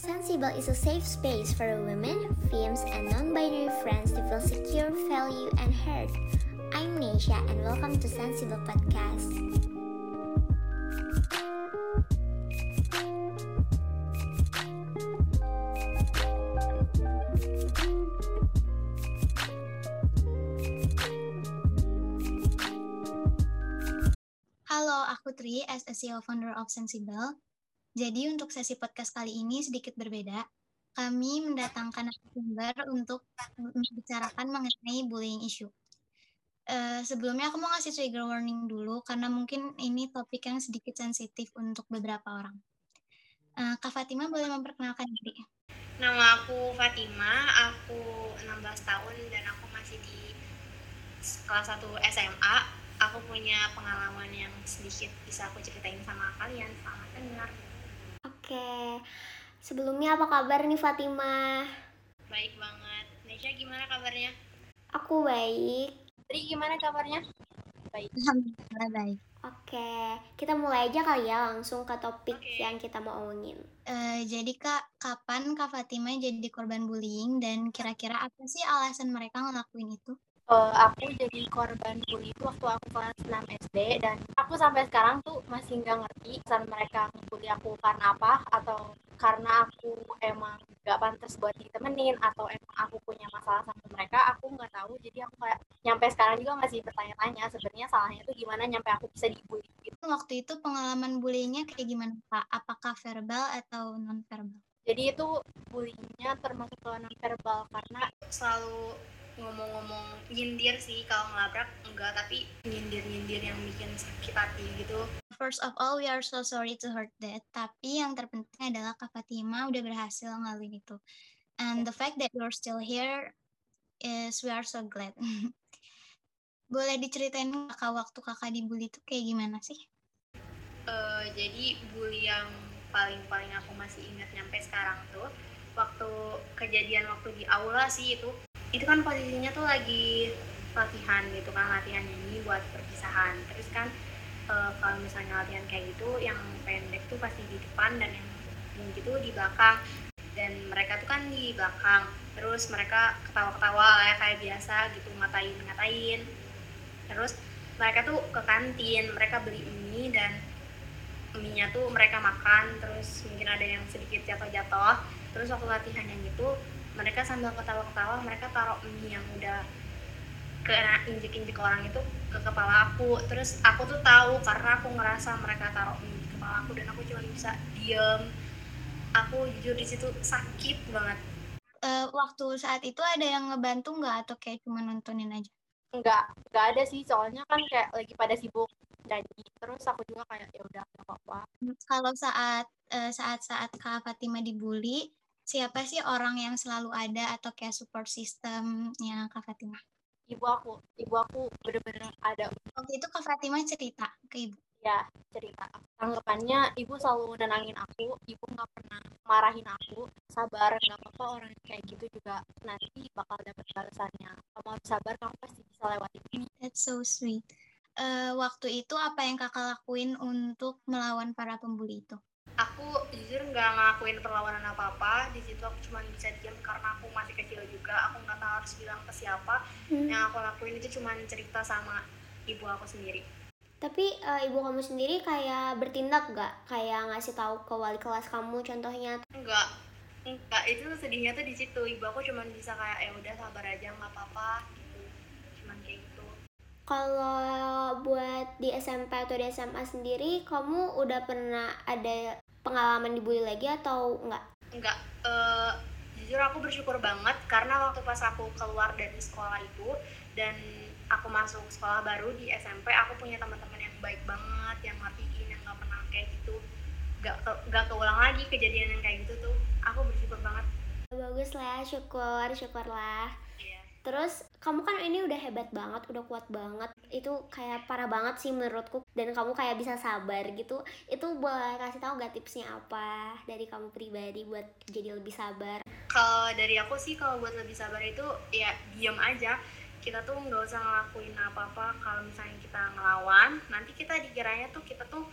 Sensible is a safe space for women, femmes, and non-binary friends to feel secure, value, and heard. I'm Nesha, and welcome to Sensible Podcast. Halo, aku Tri, as a CEO founder of Sensible. Jadi untuk sesi podcast kali ini sedikit berbeda. Kami mendatangkan narasumber untuk membicarakan mengenai bullying issue. Uh, sebelumnya aku mau ngasih trigger warning dulu karena mungkin ini topik yang sedikit sensitif untuk beberapa orang. Uh, Kak Fatima boleh memperkenalkan diri? Nama aku Fatima, aku 16 tahun dan aku masih di kelas 1 SMA. Aku punya pengalaman yang sedikit bisa aku ceritain sama kalian. Selamat dengar. Oke, sebelumnya apa kabar nih Fatima? Baik banget. Nesha gimana kabarnya? Aku baik. Tri gimana kabarnya? Baik. Alhamdulillah baik. Oke, kita mulai aja kali ya langsung ke topik okay. yang kita mau omongin. Uh, jadi kak, kapan kak Fatima jadi korban bullying dan kira-kira apa sih alasan mereka ngelakuin itu? uh, aku jadi korban bully itu waktu aku kelas 6 SD dan aku sampai sekarang tuh masih nggak ngerti saat mereka ngebully aku karena apa atau karena aku emang gak pantas buat ditemenin atau emang aku punya masalah sama mereka aku nggak tahu jadi aku kayak nyampe sekarang juga masih bertanya-tanya sebenarnya salahnya tuh gimana nyampe aku bisa dibully gitu. Waktu itu pengalaman bullyingnya kayak gimana Pak? Apakah verbal atau non verbal? Jadi itu bullyingnya termasuk non verbal karena selalu ngomong-ngomong nyindir sih kalau ngelabrak enggak tapi nyindir-nyindir yang bikin sakit hati gitu First of all, we are so sorry to heard that. Tapi yang terpenting adalah Kak Fatima udah berhasil ngalamin itu. And the fact that you're still here is we are so glad. Boleh diceritain kakak waktu kakak dibully itu kayak gimana sih? Uh, jadi bully yang paling-paling aku masih ingat nyampe sekarang tuh waktu kejadian waktu di aula sih itu itu kan posisinya tuh lagi latihan gitu kan latihan nyanyi buat perpisahan. Terus kan e, kalau misalnya latihan kayak gitu yang pendek tuh pasti di depan dan yang tinggi tuh di belakang. Dan mereka tuh kan di belakang. Terus mereka ketawa-ketawa ya kayak biasa gitu ngatain ngatain. Terus mereka tuh ke kantin mereka beli mie dan mie nya tuh mereka makan. Terus mungkin ada yang sedikit jatuh-jatuh. Terus waktu latihan yang gitu mereka sambil ketawa-ketawa mereka taruh mie yang udah kena injek-injek orang itu ke kepala aku. Terus aku tuh tahu karena aku ngerasa mereka taruh mie di kepala aku dan aku cuma bisa diem. Aku jujur di situ sakit banget. Uh, waktu saat itu ada yang ngebantu nggak atau kayak cuma nontonin aja? Nggak nggak ada sih. Soalnya kan kayak lagi pada sibuk nyanyi terus aku juga kayak ya udah nggak apa-apa. Kalau saat uh, saat saat kak Fatima dibully siapa sih orang yang selalu ada atau kayak support systemnya Kak Fatima? Ibu aku, ibu aku bener-bener ada. Waktu itu Kak Fatima cerita ke ibu? Ya, cerita. Anggapannya ibu selalu nenangin aku, ibu nggak pernah marahin aku, sabar, nggak apa-apa orang kayak gitu juga nanti bakal dapet balasannya. Kamu harus sabar, kamu pasti bisa lewatin ini. That's so sweet. Uh, waktu itu apa yang kakak lakuin untuk melawan para pembuli itu? Aku jujur nggak ngelakuin perlawanan apa apa di situ aku cuma bisa diam karena aku masih kecil juga. Aku nggak tahu harus bilang ke siapa. Hmm. yang aku lakuin itu cuma cerita sama ibu aku sendiri. Tapi uh, ibu kamu sendiri kayak bertindak nggak? Kayak ngasih tahu ke wali kelas kamu contohnya? Enggak enggak itu sedihnya tuh di situ. Ibu aku cuma bisa kayak ya udah sabar aja nggak apa-apa. Gitu cuman kayak gitu. Kalau buat di SMP atau di SMA sendiri kamu udah pernah ada pengalaman dibully lagi atau enggak? Enggak. Uh, jujur aku bersyukur banget karena waktu pas aku keluar dari sekolah itu dan aku masuk sekolah baru di SMP aku punya teman-teman yang baik banget yang ngertiin yang nggak pernah kayak gitu nggak ke, nggak keulang lagi kejadian yang kayak gitu tuh aku bersyukur banget bagus lah syukur syukurlah Terus kamu kan ini udah hebat banget, udah kuat banget. Itu kayak parah banget sih menurutku dan kamu kayak bisa sabar gitu. Itu boleh kasih tahu gak tipsnya apa dari kamu pribadi buat jadi lebih sabar? Kalau dari aku sih kalau buat lebih sabar itu ya diam aja. Kita tuh nggak usah ngelakuin apa-apa kalau misalnya kita ngelawan, nanti kita dikiranya tuh kita tuh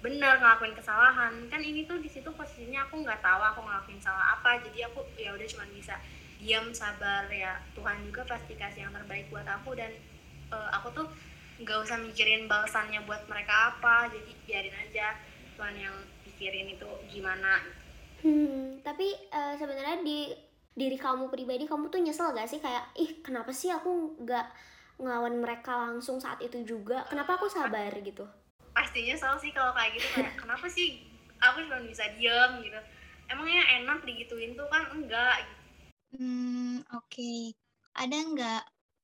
bener ngelakuin kesalahan kan ini tuh di situ posisinya aku nggak tahu aku ngelakuin salah apa jadi aku ya udah cuma bisa diam sabar ya. Tuhan juga pasti kasih yang terbaik buat aku dan uh, aku tuh nggak usah mikirin balasannya buat mereka apa jadi biarin aja Tuhan yang pikirin itu gimana. Hmm tapi uh, sebenarnya di diri kamu pribadi kamu tuh nyesel gak sih? Kayak ih kenapa sih aku nggak ngelawan mereka langsung saat itu juga? Kenapa aku sabar? gitu. Pastinya nyesel sih kalau kayak gitu kayak kenapa sih aku cuma bisa diem gitu. Emangnya enak digituin tuh? Kan enggak gitu. Hmm oke okay. ada nggak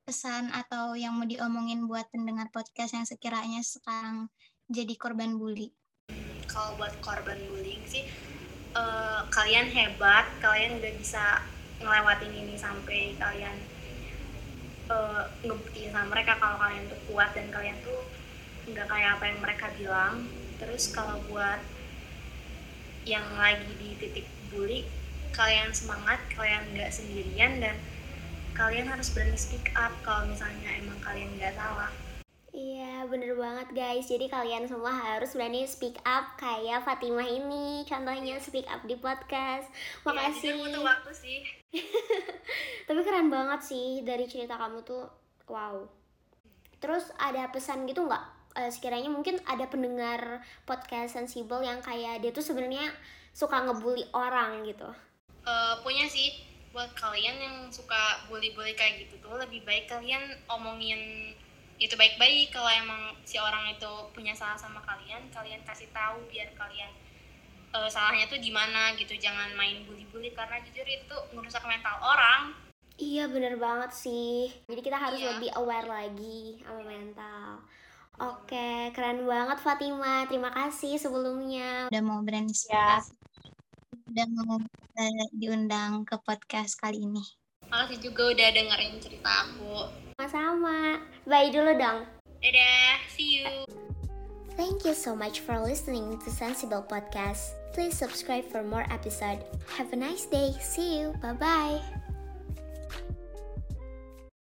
pesan atau yang mau diomongin buat pendengar podcast yang sekiranya sekarang jadi korban bully kalau buat korban bullying sih uh, kalian hebat kalian udah bisa ngelewatin ini sampai kalian uh, ngebuktiin sama mereka kalau kalian tuh kuat dan kalian tuh nggak kayak apa yang mereka bilang terus kalau buat yang lagi di titik bully kalian semangat kalian nggak sendirian dan kalian harus berani speak up kalau misalnya emang kalian nggak salah. Iya bener banget guys. Jadi kalian semua harus berani speak up Kayak Fatimah ini. Contohnya speak up di podcast. Iya, Makasih. ya, butuh waktu sih. Tapi keren banget sih Dari cerita kamu tuh. Wow. Terus ada pesan gitu nggak? Uh, sekiranya mungkin ada pendengar podcast sensibel yang kayak dia tuh sebenarnya suka ngebully orang gitu. Uh, punya sih buat kalian yang suka bully-bully kayak gitu tuh lebih baik kalian omongin itu baik-baik kalau emang si orang itu punya salah sama kalian kalian kasih tahu biar kalian uh, salahnya tuh di mana gitu jangan main bully-bully karena jujur itu merusak mental orang iya bener banget sih jadi kita harus iya. lebih aware lagi sama mental Oke, keren banget Fatima. Terima kasih sebelumnya. Udah mau berani ya. Udah mau uh, diundang ke podcast kali ini. Makasih juga udah dengerin cerita aku. Sama-sama. Bye dulu dong. Dadah, see you. Thank you so much for listening to Sensible Podcast. Please subscribe for more episode. Have a nice day. See you. Bye-bye.